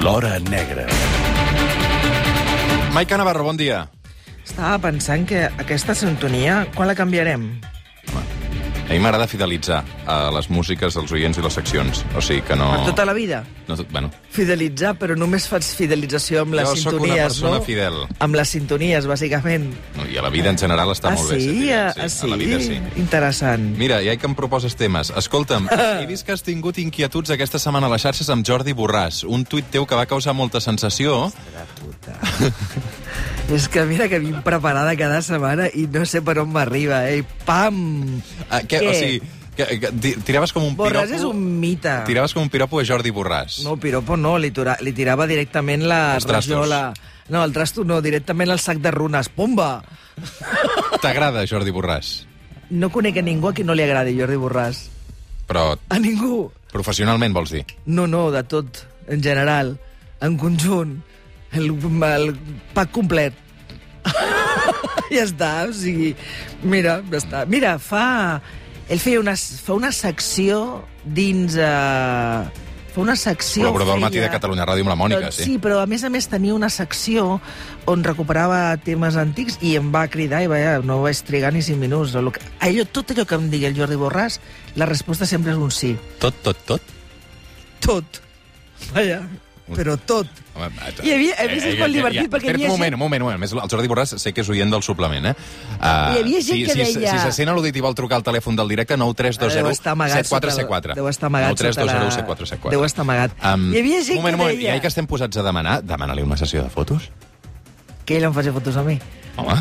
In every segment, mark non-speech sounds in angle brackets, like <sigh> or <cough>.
L'Hora Negra. Maica Navarro, bon dia. Estava pensant que aquesta sintonia, quan la canviarem? A mi m'agrada fidelitzar a les músiques, als oients i les seccions. O sigui que no... Per tota la vida? no bueno, Fidelitzar, però només fas fidelització amb les Jo sintonies, no? fidel. Amb les sintonies, bàsicament. no, i a la vida en general està ah, molt bé. sí? fidel, Ah, sí, ah, sí? A la vida sí. Interessant. Mira, ja que em proposes temes. Escolta'm, <laughs> he vist que has tingut inquietuds aquesta setmana a les xarxes amb Jordi Borràs. Un tuit teu que va causar molta sensació. La puta. <laughs> És que mira que vinc preparada cada setmana i no sé per on m'arriba, eh? Pam! Ah, que, Què? o sigui, que, que, ti- tiraves com un Borràs piropo... és un mite. Tiraves com un piropo a Jordi Borràs. No, piropo no, li, tura, li tirava directament la Els rajola. No, el trasto no, directament el sac de runes. Pumba! T'agrada Jordi Borràs? No conec a ningú a qui no li agradi Jordi Borràs. Però A ningú. professionalment vols dir? No, no, de tot, en general, en conjunt, el, el pack complet. <laughs> ja està, o sigui, mira, ja està. Mira, fa... Ell feia una, fa una secció dins... Eh, fa una secció... Col·laborador al matí feia- de Catalunya Ràdio amb la Mònica, doncs, sí. Sí, però a més a més tenia una secció on recuperava temes antics i em va cridar i vaja, no vaig trigar ni 5 minuts. El que- Allò, tot allò que em digui el Jordi Borràs, la resposta sempre és un sí. Tot, tot, tot? Tot. Vaja, però tot. Home, Hi havia- a més, és molt divertit, perquè hi havia un moment, gent- un moment, un moment. Més, el Jordi Borràs sé que és oient del suplement, eh? Uh, Hi havia gent si, que si, deia- Si se sent al·ludit i vol trucar al telèfon del directe, 93201 Deu estar amagat sota la- 7474. deu estar amagat sota la- 93201 7474. deu estar amagat. Um, Hi havia gent moment, que un moment, deia- I ja que estem posats a demanar, demana-li una sessió de fotos. Que ell em faci fotos a mi. Home,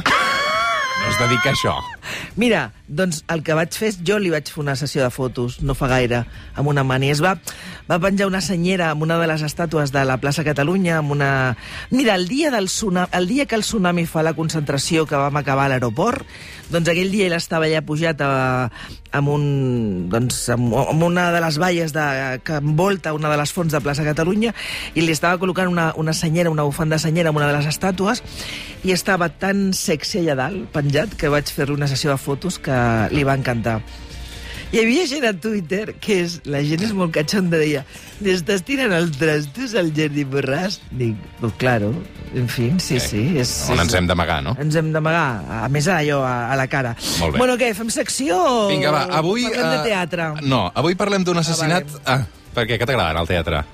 dedica a això. Mira, doncs el que vaig fer jo li vaig fer una sessió de fotos, no fa gaire, amb una mani. Es va, va penjar una senyera amb una de les estàtues de la plaça Catalunya, amb una... Mira, el dia, del tsunami, el dia que el tsunami fa la concentració que vam acabar a l'aeroport, doncs aquell dia ell estava allà pujat a, amb, un, doncs, amb, amb una de les valles de, que envolta una de les fonts de plaça Catalunya i li estava col·locant una, una senyera, una bufanda senyera amb una de les estàtues i estava tan sexy allà dalt, penjat, que vaig fer-li una sessió de fotos que li va encantar. Hi havia gent a Twitter que és, la gent és molt catxonda, deia li estàs tirant els trastos al Jordi Borràs? Dic, pues claro, en fi, sí, Eh, sí. És, On és, ens hem d'amagar, no? ens hem d'amagar, a més allò, a, a la cara. Molt bé. Bueno, què, fem secció Vinga, va, avui... parlem de eh, teatre? No, avui parlem d'un assassinat... vale. Ah, per què? Què t'agrada al teatre?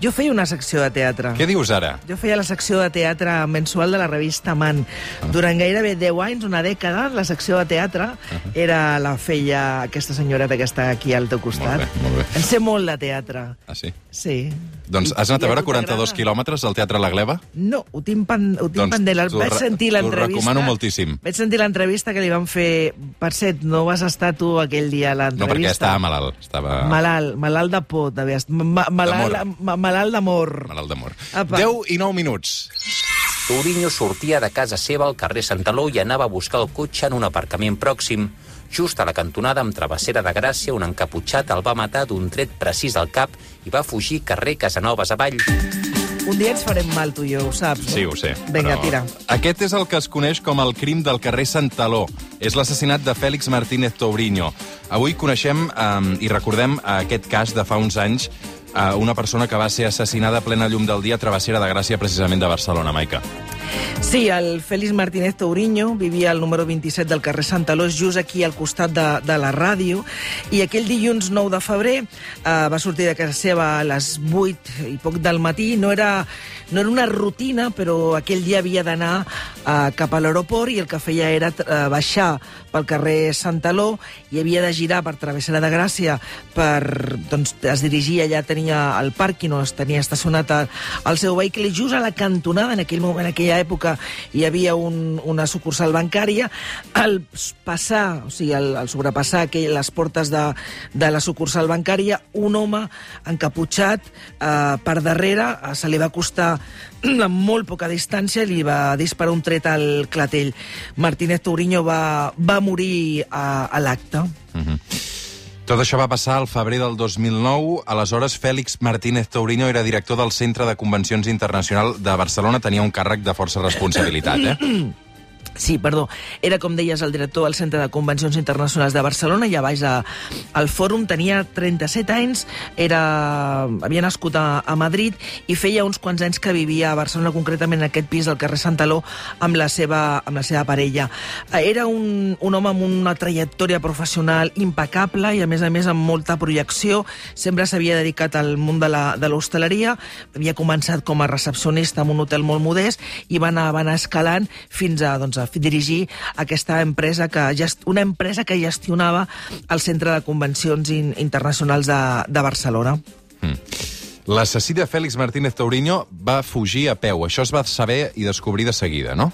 Jo feia una secció de teatre. Què dius ara? Jo feia la secció de teatre mensual de la revista Man. Ah. Durant gairebé 10 anys, una dècada, la secció de teatre era la feia aquesta senyoreta que està aquí al teu costat. Molt bé, molt bé. En sé molt de teatre. Ah, sí? Sí. Doncs I- has anat a veure tu 42 t'agrada? quilòmetres al Teatre La Gleba? No, ho tinc, pen, ho tinc Doncs pendent. t'ho Vaig sentir t'ho l'entrevista. recomano moltíssim. Vaig sentir l'entrevista que li van fer... Per cert, no vas estar tu aquell dia a No, l'entrevista? perquè estava malalt. Estava Malalt, malalt de por, estar. Ma, malalt, malalt d'amor. malalt d'amor. Apa. 10 i 9 minuts. Tourinho sortia de casa seva al carrer Santaló i anava a buscar el cotxe en un aparcament pròxim. Just a la cantonada amb Travessera de Gràcia, un encaputxat el va matar d'un tret precís al cap i va fugir carrer Casanovas avall. Un dia ens farem mal, tu i jo, ho saps, no? Sí, ho sé. Vinga, però tira. Aquest és el que es coneix com el crim del carrer Santaló. És l'assassinat de Fèlix Martínez Tourinho. Avui coneixem um, i recordem aquest cas de fa uns anys uh, una persona que va ser assassinada a plena llum del dia a Travessera de Gràcia, precisament de Barcelona, Maica. Sí, el Félix Martínez Tourinho vivia al número 27 del carrer Santaló, just aquí al costat de, de la ràdio, i aquell dilluns 9 de febrer eh, va sortir de casa seva a les 8 i poc del matí. No era, no era una rutina, però aquell dia havia d'anar eh, cap a l'aeroport i el que feia era eh, baixar pel carrer Santaló i havia de girar per Travessera de Gràcia per, doncs, es dirigia, allà tenia el pàrquing on es tenia estacionat el, seu vehicle i just a la cantonada, en aquell moment, en aquella època, hi havia un, una sucursal bancària. Al passar, o sigui, al, al sobrepassar aquell, les portes de, de la sucursal bancària, un home encaputxat eh, per darrere eh, se li va acostar <clears throat> a molt poca distància i li va disparar un tret al clatell. Martínez Tourinho va, va morir a, a l'acte. Tot això va passar al febrer del 2009. Aleshores, Fèlix Martínez Tourinho era director del Centre de Convencions Internacional de Barcelona. Tenia un càrrec de força responsabilitat, eh? <clears throat> Sí, perdó. Era, com deies, el director del Centre de Convencions Internacionals de Barcelona i a baix a, al fòrum. Tenia 37 anys, era, havia nascut a, a Madrid i feia uns quants anys que vivia a Barcelona, concretament en aquest pis del carrer Santaló, amb la seva, amb la seva parella. Era un, un home amb una trajectòria professional impecable i, a més a més, amb molta projecció. Sempre s'havia dedicat al món de l'hostaleria. Havia començat com a recepcionista en un hotel molt modest i va anar, va anar escalant fins a, doncs, a dirigir aquesta empresa que gest, una empresa que gestionava el Centre de Convencions in, Internacionals de, de Barcelona. L'assassí de Fèlix Martínez Tauriño va fugir a peu. Això es va saber i descobrir de seguida, no?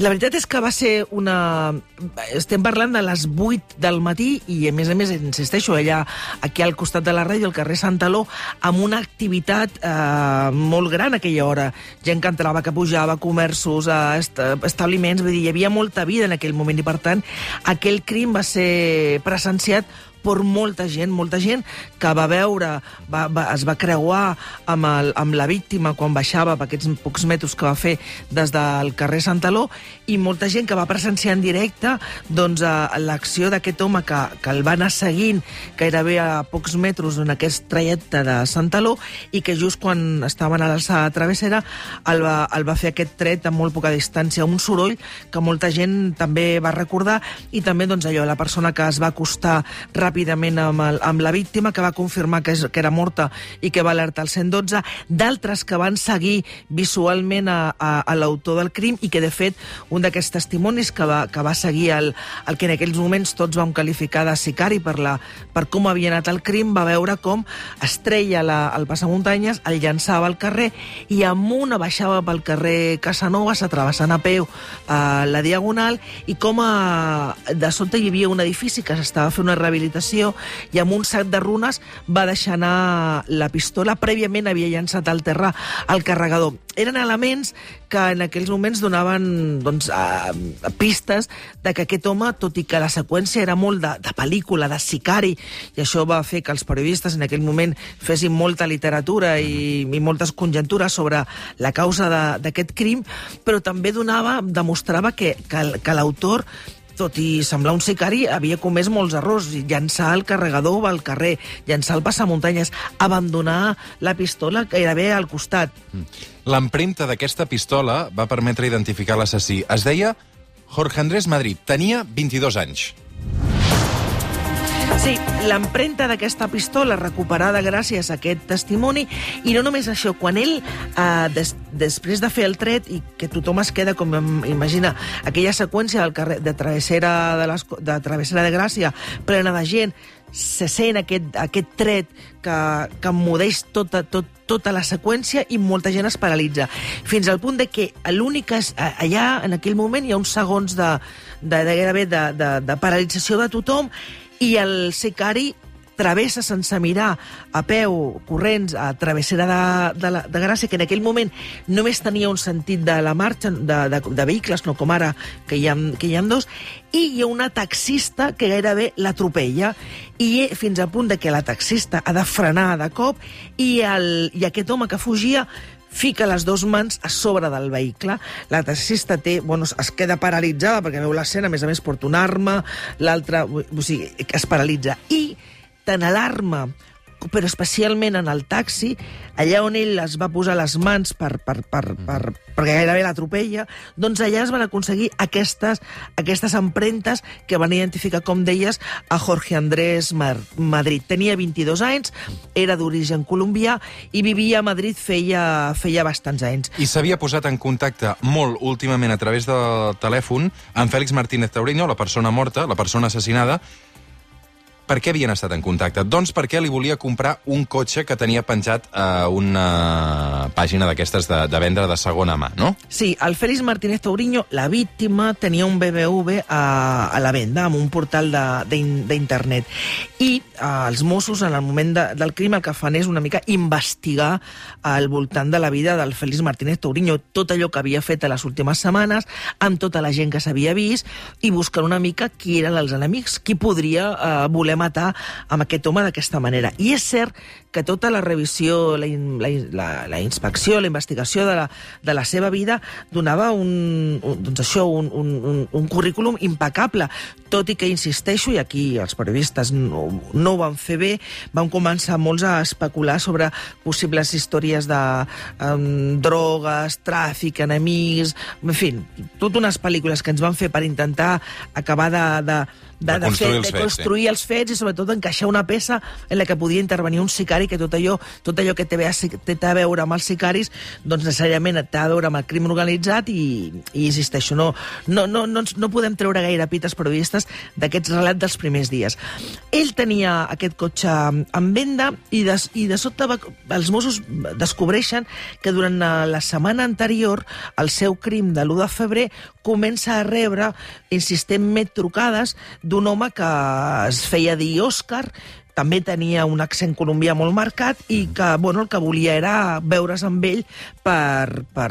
La veritat és que va ser una... Estem parlant de les 8 del matí i, a més a més, insisteixo, allà aquí al costat de la ràdio, al carrer Santaló, amb una activitat eh, molt gran aquella hora. Gent que entrava, que pujava, comerços, eh, est establiments... Vull dir, hi havia molta vida en aquell moment i, per tant, aquell crim va ser presenciat per molta gent, molta gent que va veure, va, va, es va creuar amb, el, amb la víctima quan baixava per aquests pocs metres que va fer des del carrer Santaló i molta gent que va presenciar en directe doncs, a, l'acció d'aquest home que, que el va anar seguint gairebé a pocs metres en aquest trajecte de Santaló i que just quan estaven a l'alçada travessera el va, el va fer aquest tret a molt poca distància, un soroll que molta gent també va recordar i també doncs, allò, la persona que es va acostar ràpidament amb, el, amb la víctima, que va confirmar que, és, que era morta i que va alertar el 112, d'altres que van seguir visualment a, a, a l'autor del crim i que, de fet, un d'aquests testimonis que va, que va seguir el, el que en aquells moments tots vam qualificar de sicari per, la, per com havia anat el crim, va veure com es treia la, el passamuntanyes, el llançava al carrer i amunt baixava pel carrer Casanovas, atravessant a peu a la Diagonal, i com a, de sota hi havia un edifici que s'estava fent una rehabilitació i amb un sac de runes va deixar anar la pistola. Prèviament havia llançat al terra el carregador. Eren elements que en aquells moments donaven doncs, a, a pistes de que aquest home, tot i que la seqüència era molt de, de pel·lícula, de sicari, i això va fer que els periodistes en aquell moment fessin molta literatura i, i moltes conjectures sobre la causa d'aquest crim, però també donava, demostrava que, que, que l'autor tot i semblar un sicari, havia comès molts errors. Llançar el carregador al carrer, llançar el passamuntanyes, abandonar la pistola gairebé al costat. L'empremta d'aquesta pistola va permetre identificar l'assassí. Es deia Jorge Andrés Madrid. Tenia 22 anys. Sí, l'empremta d'aquesta pistola recuperada gràcies a aquest testimoni, i no només això, quan ell, eh, des, després de fer el tret, i que tothom es queda, com imagina, aquella seqüència del carrer, de, travessera de, les, de travessera de Gràcia, plena de gent, se sent aquest, aquest tret que, que emmudeix tota, tot, tota la seqüència i molta gent es paralitza. Fins al punt de que l'únic allà, en aquell moment, hi ha uns segons de, de, de de, de, de paralització de tothom i el sicari travessa sense mirar a peu, corrents, a travessera de, de, la, de Gràcia, que en aquell moment només tenia un sentit de la marxa de, de, de vehicles, no com ara, que hi, ha, que hi ha dos, i hi ha una taxista que gairebé l'atropella, i fins al punt de que la taxista ha de frenar de cop, i, el, i aquest home que fugia fica les dues mans a sobre del vehicle. La taxista té, bueno, es queda paralitzada perquè veu l'escena, a més a més porta una arma, l'altra, o sigui, es paralitza. I tant l'arma però especialment en el taxi, allà on ell es va posar les mans per, per, per, per, perquè gairebé l'atropella, doncs allà es van aconseguir aquestes, aquestes empremtes que van identificar, com deies, a Jorge Andrés Mar Madrid. Tenia 22 anys, era d'origen colombià i vivia a Madrid feia, feia bastants anys. I s'havia posat en contacte molt últimament a través del telèfon amb Fèlix Martínez Tauriño, la persona morta, la persona assassinada. Per què havien estat en contacte? Doncs perquè li volia comprar un cotxe que tenia penjat a una pàgina d'aquestes de, de vendre de segona mà, no? Sí, el Félix Martínez Tauriño, la víctima, tenia un BBV a, a la venda, amb un portal d'internet. I eh, els Mossos, en el moment de, del crim, el que fan és una mica investigar al voltant de la vida del Félix Martínez Tauriño, tot allò que havia fet a les últimes setmanes, amb tota la gent que s'havia vist, i buscar una mica qui eren els enemics, qui podria eh, voler matar amb aquest home d'aquesta manera. I és cert que tota la revisió, la, la, la, la inspecció, la investigació de la, de la seva vida donava un, un, doncs això, un, un, un, un currículum impecable, tot i que insisteixo, i aquí els periodistes no, no ho van fer bé, van començar molts a especular sobre possibles històries de um, drogues, tràfic, enemics, en fi, totes unes pel·lícules que ens van fer per intentar acabar de, de, de, de, fer, de construir els fets i sobretot encaixar una peça en la que podia intervenir un sicari que tot allò, tot allò que té, té a veure amb els sicaris doncs necessàriament té a veure amb el crim organitzat i, i insisteixo, no, no, no, no, no podem treure gaire pites periodistes d'aquests relats dels primers dies. Ell tenia aquest cotxe en venda i de, i de sobte va, els Mossos descobreixen que durant la setmana anterior el seu crim de l'1 de febrer comença a rebre insistentment trucades d'un home que es feia dir Òscar, també tenia un accent colombià molt marcat i que bueno, el que volia era veure's amb ell per, per,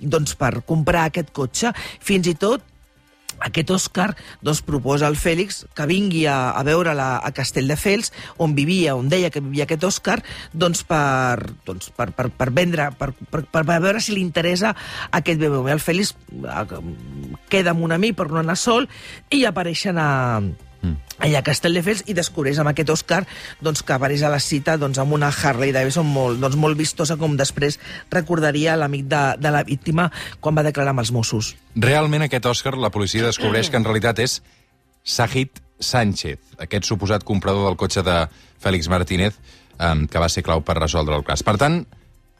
doncs, per comprar aquest cotxe. Fins i tot aquest Òscar doncs, proposa al Fèlix que vingui a, a veure la, a Castelldefels, on vivia, on deia que vivia aquest Òscar, doncs per, doncs, per, per, per vendre, per, per, per veure si li interessa aquest BMW. El Fèlix eh, queda amb un amic per no anar sol i apareixen a, mm. Allà a Castelldefels i descobreix amb aquest Òscar doncs, que apareix a la cita doncs, amb una Harley Davidson molt, doncs, molt vistosa, com després recordaria l'amic de, de la víctima quan va declarar amb els Mossos. Realment aquest Òscar la policia descobreix que en realitat és Sahid Sánchez, aquest suposat comprador del cotxe de Fèlix Martínez, um, que va ser clau per resoldre el cas. Per tant,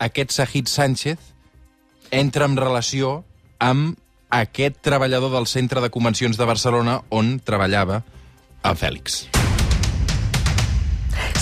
aquest Sahid Sánchez entra en relació amb aquest treballador del Centre de Convencions de Barcelona on treballava a Fèlix.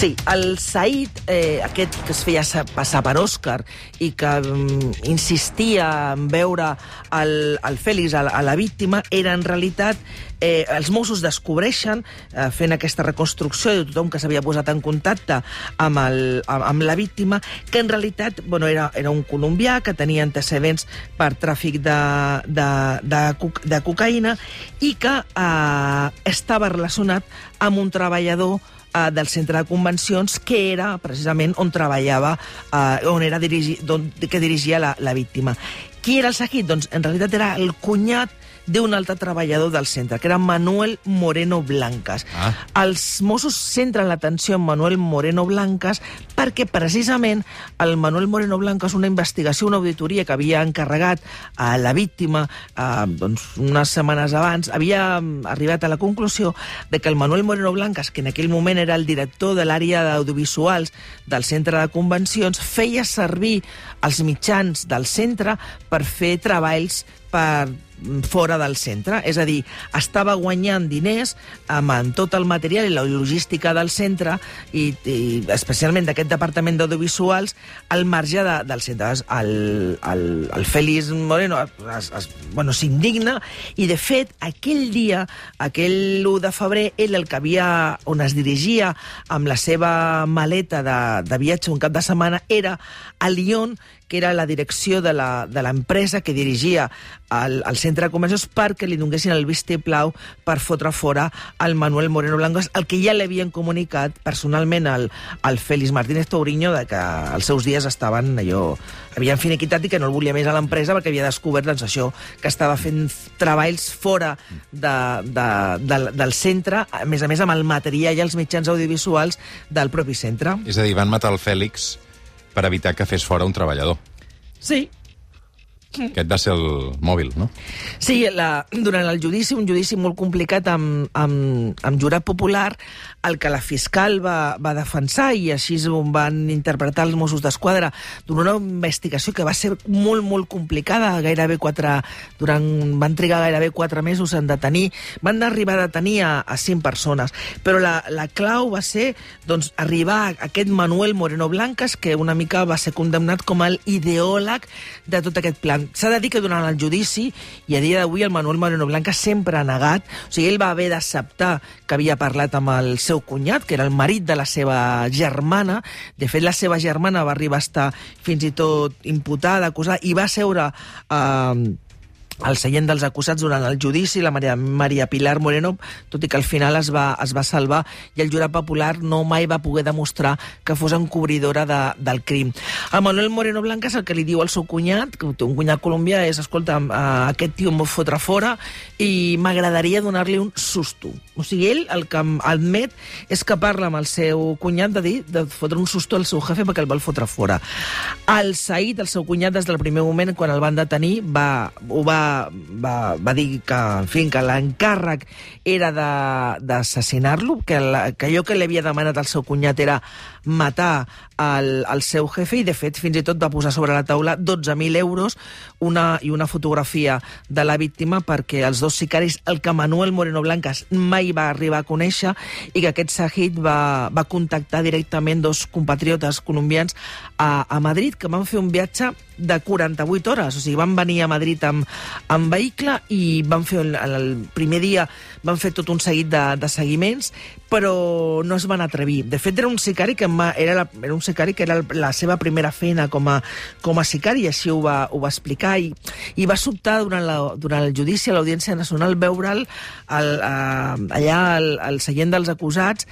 Sí, el Said, eh, aquest que es feia passar per Òscar i que um, insistia en veure el, el Fèlix, a, a la víctima, era en realitat eh, els Mossos descobreixen, eh, fent aquesta reconstrucció de tothom que s'havia posat en contacte amb, el, amb, amb la víctima, que en realitat bueno, era, era un colombià que tenia antecedents per tràfic de, de, de, de cocaïna i que eh, estava relacionat amb un treballador eh, del centre de convencions, que era precisament on treballava, eh, on era dirigi, don, que dirigia la, la víctima. Qui era el Sahid? Doncs en realitat era el cunyat d'un altre treballador del centre, que era Manuel Moreno Blancas. Ah. Els Mossos centren l'atenció en Manuel Moreno Blancas perquè precisament el Manuel Moreno Blancas, una investigació, una auditoria que havia encarregat a la víctima eh, doncs, unes setmanes abans, havia mm, arribat a la conclusió de que el Manuel Moreno Blancas, que en aquell moment era el director de l'àrea d'audiovisuals del centre de convencions, feia servir els mitjans del centre per fer treballs per fora del centre. És a dir, estava guanyant diners amb, amb tot el material i la logística del centre i, i especialment d'aquest departament d'audiovisuals al marge de, del centre. El, el, el Félix Moreno es, bueno, s'indigna i, de fet, aquell dia, aquell 1 de febrer, ell el que havia, on es dirigia amb la seva maleta de, de viatge un cap de setmana era a Lyon, que era la direcció de l'empresa que dirigia al, al centre de convencions perquè li donguessin el vistiplau per fotre fora el Manuel Moreno Blancos, el que ja l'havien comunicat personalment al, al Félix Martínez Touriño de que els seus dies estaven allò havien finiquitat i que no el volia més a l'empresa perquè havia descobert doncs, això, que estava fent treballs fora de, de, de, del centre, a més a més amb el material i els mitjans audiovisuals del propi centre. És a dir, van matar el Fèlix per evitar que fes fora un treballador. Sí, aquest va ser el mòbil, no? Sí, la, durant el judici, un judici molt complicat amb, amb, amb jurat popular, el que la fiscal va, va defensar i així ho van interpretar els Mossos d'Esquadra durant una investigació que va ser molt, molt complicada, gairebé quatre... Durant, van trigar gairebé quatre mesos en detenir. Van arribar a detenir a, a cinc persones, però la, la clau va ser doncs, arribar a aquest Manuel Moreno Blancas, que una mica va ser condemnat com el ideòleg de tot aquest plan S'ha de dir que durant el judici, i a dia d'avui el Manuel Moreno Blanca sempre ha negat, o sigui, ell va haver d'acceptar que havia parlat amb el seu cunyat, que era el marit de la seva germana. De fet, la seva germana va arribar a estar fins i tot imputada, acusada, i va seure... Eh, al seient dels acusats durant el judici, la Maria, Maria Pilar Moreno, tot i que al final es va, es va salvar, i el jurat popular no mai va poder demostrar que fos encobridora de, del crim. A Manuel Moreno Blancas el que li diu al seu cunyat, que té un cunyat colombià, és, escolta, uh, aquest tio em vol fotre fora i m'agradaria donar-li un susto. O sigui, ell el que admet és que parla amb el seu cunyat de dir de fotre un susto al seu jefe perquè el vol fotre fora. El Said, el seu cunyat, des del primer moment, quan el van detenir, va, ho va va, va dir que, en fi, que l'encàrrec era d'assassinar-lo, que, la, que allò que li havia demanat el seu cunyat era matar el, el seu jefe i, de fet, fins i tot va posar sobre la taula 12.000 euros una, i una fotografia de la víctima perquè els dos sicaris, el que Manuel Moreno Blancas mai va arribar a conèixer i que aquest Sahid va, va contactar directament dos compatriotes colombians a, a Madrid que van fer un viatge de 48 hores, o sigui, van venir a Madrid amb, amb vehicle i van fer el, el primer dia van fer tot un seguit de, de seguiments, però no es van atrevir. De fet, era un sicari que era, la, era un sicari que era la seva primera feina com a, com a sicari, i així ho va, ho va explicar, i, i va sobtar durant, la, durant el judici a l'Audiència Nacional veure'l allà al, al seient dels acusats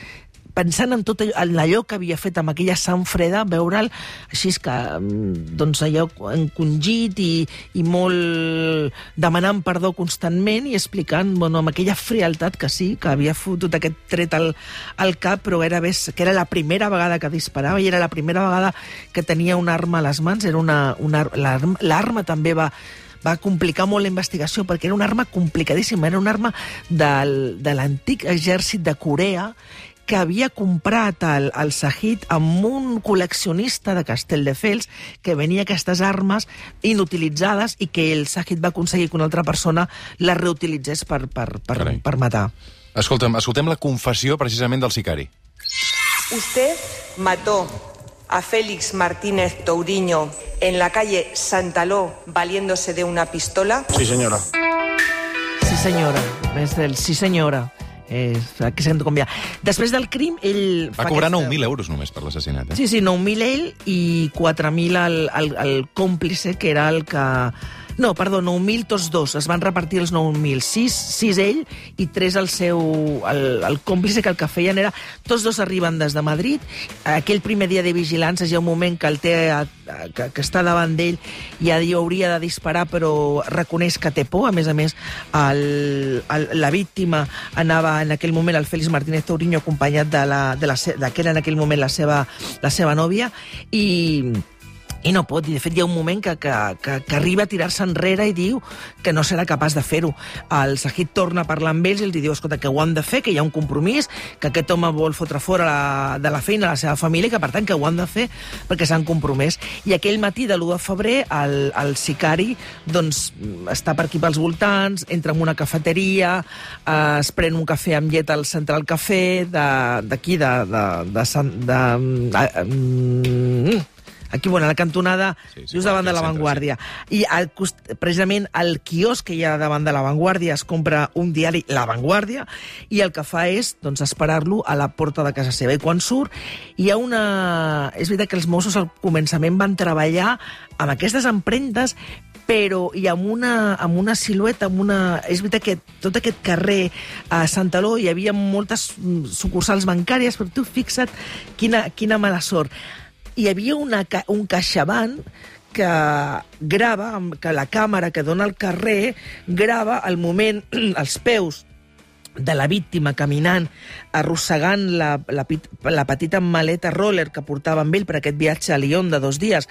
pensant en tot allò, en allò que havia fet amb aquella sang freda, veure'l així que, mm, doncs allò encongit i, i molt demanant perdó constantment i explicant, bueno, amb aquella frialtat que sí, que havia fotut aquest tret al, al cap, però era ves, que era la primera vegada que disparava i era la primera vegada que tenia una arma a les mans, era una, una l'arma també va va complicar molt la investigació perquè era una arma complicadíssima, era una arma del, de l'antic exèrcit de Corea que havia comprat el, el Sahid amb un col·leccionista de Castelldefels que venia aquestes armes inutilitzades i que el Sahid va aconseguir que una altra persona les reutilitzés per, per, per, per matar. Escolta'm, escoltem la confessió precisament del sicari. Usted mató a Félix Martínez Touriño en la calle Santaló valiéndose de una pistola? Sí, señora. Sí, senyora. És del sí, senyora. Eh, que s'han de canviar. Després del crim, ell... Va cobrar aquesta... 9.000 euros només per l'assassinat, eh? Sí, sí, 9.000 ell i 4.000 el, el, el còmplice, que era el que no, perdó, 9.000 tots dos. Es van repartir els 9.000. 6, 6 ell i 3 el seu... El, el còmplice que el que feien era... Tots dos arriben des de Madrid. Aquell primer dia de vigilància hi ha un moment que el té a, a, que, que està davant d'ell i ha, hauria de disparar però reconeix que té por. A més a més, el, el, la víctima anava en aquell moment el Félix Martínez Tourinho acompanyat de la, de la, de que era en aquell moment la seva, la seva nòvia i i no pot, i de fet hi ha un moment que, que, que, que arriba a tirar-se enrere i diu que no serà capaç de fer-ho. El Sahid torna a parlar amb ells i els diu, escolta, que ho han de fer, que hi ha un compromís, que aquest home vol fotre fora la, de la feina la seva família i que, per tant, que ho han de fer perquè s'han compromès. I aquell matí de l'1 de febrer, el, el sicari doncs, està per aquí pels voltants, entra en una cafeteria, eh, es pren un cafè amb llet al Central Cafè, d'aquí, de, de, de, de, de, de, de, de aquí, bueno, a la cantonada, sí, sí, just davant de l'avantguàrdia. Sí. I al, precisament al quiosc que hi ha davant de l'avantguàrdia es compra un diari, l'avantguàrdia, i el que fa és doncs, esperar-lo a la porta de casa seva. I quan surt, hi ha una... És veritat que els Mossos al començament van treballar amb aquestes empremtes però i amb una, amb una silueta, amb una... És veritat que tot aquest carrer a Santaló hi havia moltes sucursals bancàries, però tu fixa't quina, quina mala sort hi havia una, un caixabant que grava, que la càmera que dona al carrer grava el moment, <clears throat> els peus de la víctima caminant, arrossegant la, la, la petita maleta roller que portava amb ell per aquest viatge a Lyon de dos dies,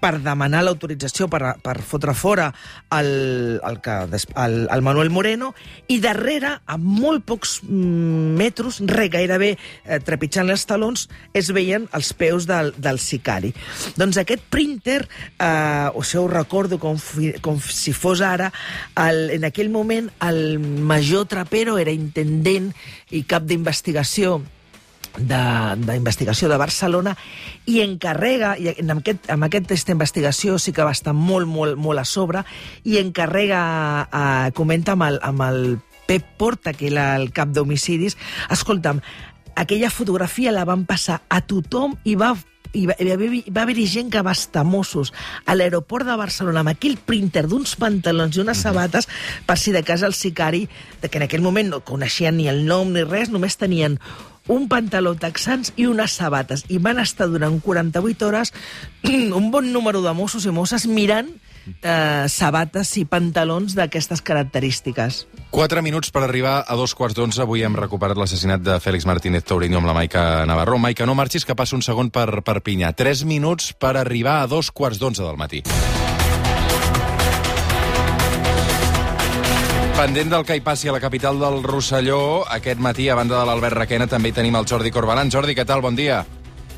per demanar l'autorització per, per fotre fora el, el, que, el, el Manuel Moreno, i darrere, a molt pocs mm, metres, re, gairebé eh, trepitjant els talons, es veien els peus del, del sicari. Doncs aquest printer, eh, o això ho recordo com, com si fos ara, el, en aquell moment el major Trapero era intendent i cap d'investigació d'investigació de, de Barcelona i encarrega, i en aquest, en aquesta investigació sí que va estar molt, molt, molt a sobre, i encarrega, eh, comenta amb el, amb el Pep Porta, que era el cap d'homicidis, escolta'm, aquella fotografia la van passar a tothom i va i va, hi va, haver, va haver-hi gent que va estar Mossos a l'aeroport de Barcelona amb aquell printer d'uns pantalons i unes sabates per si de casa el sicari, de que en aquell moment no coneixien ni el nom ni res, només tenien un pantaló texans i unes sabates. I van estar durant 48 hores <clears throat> un bon número de Mossos i Mosses mirant eh, sabates i pantalons d'aquestes característiques. 4 minuts per arribar a dos quarts d'onze. Avui hem recuperat l'assassinat de Fèlix Martínez Tauriño amb la Maica Navarro. Maica, no marxis, que passa un segon per Perpinyà. 3 minuts per arribar a dos quarts d'onze del matí. Pendent del que hi passi a la capital del Rosselló, aquest matí, a banda de l'Albert Requena, també hi tenim el Jordi Corbalan. Jordi, què tal? Bon dia.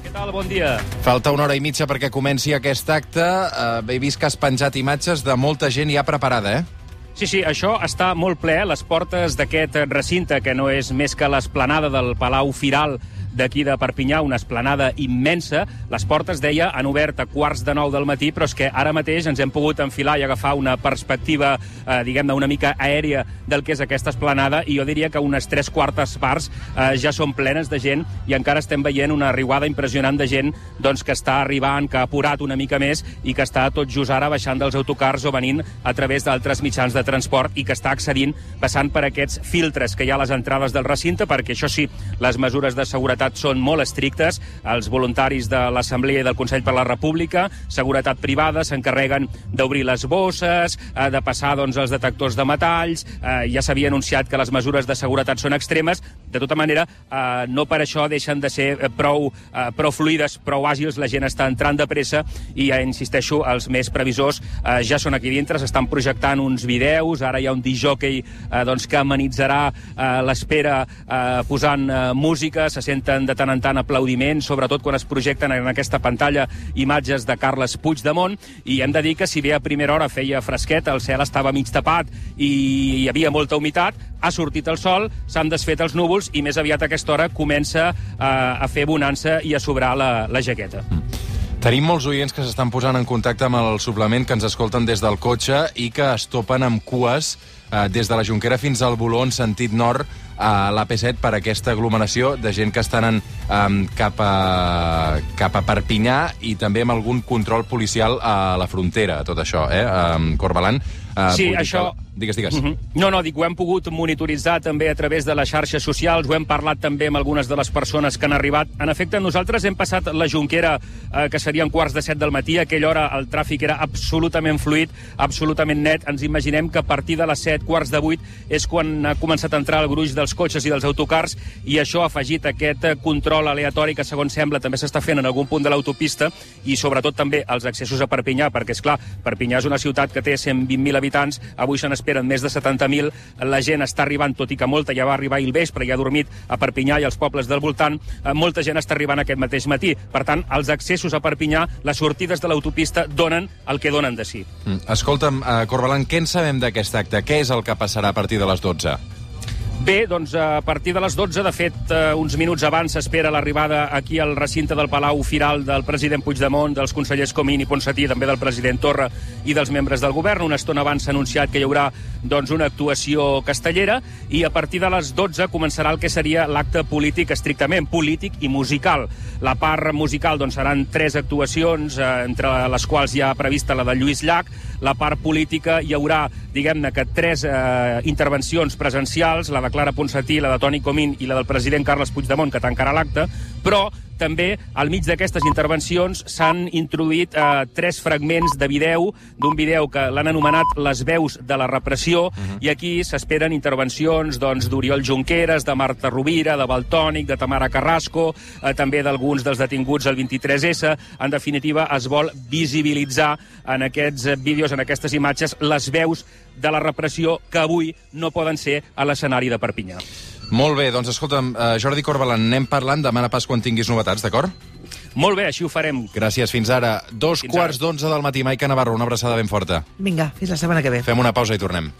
Què tal? Bon dia. Falta una hora i mitja perquè comenci aquest acte. Uh, he vist que has penjat imatges de molta gent ja preparada, eh? Sí, sí, això està molt ple. Les portes d'aquest recinte, que no és més que l'esplanada del Palau Firal d'aquí de Perpinyà, una esplanada immensa. Les portes, deia, han obert a quarts de nou del matí, però és que ara mateix ens hem pogut enfilar i agafar una perspectiva, eh, diguem-ne, una mica aèria del que és aquesta esplanada, i jo diria que unes tres quartes parts eh, ja són plenes de gent i encara estem veient una riuada impressionant de gent doncs, que està arribant, que ha apurat una mica més i que està tot just ara baixant dels autocars o venint a través d'altres mitjans de transport i que està accedint passant per aquests filtres que hi ha a les entrades del recinte, perquè això sí, les mesures de seguretat són molt estrictes. Els voluntaris de l'Assemblea i del Consell per la República, seguretat privada, s'encarreguen d'obrir les bosses, eh, de passar doncs, els detectors de metalls, eh, ja s'havia anunciat que les mesures de seguretat són extremes. De tota manera, eh, no per això deixen de ser prou, prou fluides, prou àgils, la gent està entrant de pressa i, ja insisteixo, els més previsors ja són aquí dintre, s'estan projectant uns videus, ara hi ha un disjockey doncs, que amenitzarà l'espera posant música, se senten de tant en tant aplaudiments, sobretot quan es projecten en aquesta pantalla imatges de Carles Puigdemont, i hem de dir que si bé a primera hora feia fresquet, el cel estava mig tapat i hi havia molta humitat, ha sortit el sol, s'han desfet els núvols i més aviat a aquesta hora comença eh, a fer bonança i a sobrar la, la jaqueta. Tenim molts oients que s'estan posant en contacte amb el suplement, que ens escolten des del cotxe i que es topen amb cues eh, des de la Junquera fins al Boló en sentit nord a l'AP7 per aquesta aglomeració de gent que estan en, um, cap, a, cap a Perpinyà i també amb algun control policial a la frontera, tot això, eh, um, Corbalan? Uh, Sí, això- Digues, digues. Uh -huh. No, no, dic, ho hem pogut monitoritzar també a través de les xarxes socials, ho hem parlat també amb algunes de les persones que han arribat. En efecte, nosaltres hem passat la Junquera, eh, que serien quarts de set del matí, aquella hora el tràfic era absolutament fluid, absolutament net. Ens imaginem que a partir de les set, quarts de vuit, és quan ha començat a entrar el gruix dels cotxes i dels autocars, i això ha afegit aquest control aleatori que, segons sembla, també s'està fent en algun punt de l'autopista, i sobretot també els accessos a Perpinyà, perquè, és clar, Perpinyà és una ciutat que té 120.000 habitants, avui se n'esperen més de 70.000, la gent està arribant, tot i que molta ja va arribar ahir al vespre i ha dormit a Perpinyà i als pobles del voltant, eh, molta gent està arribant aquest mateix matí. Per tant, els accessos a Perpinyà, les sortides de l'autopista, donen el que donen de si. Mm. Escolta'm, uh, Corbalan, què en sabem d'aquest acte? Què és el que passarà a partir de les 12? Bé, doncs a partir de les 12, de fet, eh, uns minuts abans s'espera l'arribada aquí al recinte del Palau Firal del president Puigdemont, dels consellers Comín i Ponsatí, també del president Torra i dels membres del govern. Una estona abans s'ha anunciat que hi haurà doncs, una actuació castellera i a partir de les 12 començarà el que seria l'acte polític estrictament, polític i musical. La part musical doncs, seran tres actuacions, eh, entre les quals hi ha prevista la de Lluís Llach. La part política hi haurà, diguem-ne, que tres eh, intervencions presencials, la de Clara Ponsatí, la de Toni Comín i la del president Carles Puigdemont, que tancarà l'acte, però també al mig d'aquestes intervencions s'han introduït eh, tres fragments de vídeo, d'un vídeo que l'han anomenat Les veus de la repressió, uh -huh. i aquí s'esperen intervencions doncs, d'Oriol Junqueras, de Marta Rovira, de Baltònic, de Tamara Carrasco, eh, també d'alguns dels detinguts al 23S. En definitiva, es vol visibilitzar en aquests vídeos, en aquestes imatges, les veus de la repressió que avui no poden ser a l'escenari de Perpinyà. Molt bé, doncs escolta'm, uh, Jordi Corbalan, anem parlant demà pas quan tinguis novetats, d'acord? Molt bé, així ho farem. Gràcies, fins ara. Dos Fins quarts d'onze del matí, Maica Navarro, una abraçada ben forta. Vinga, fins la setmana que ve. Fem una pausa i tornem.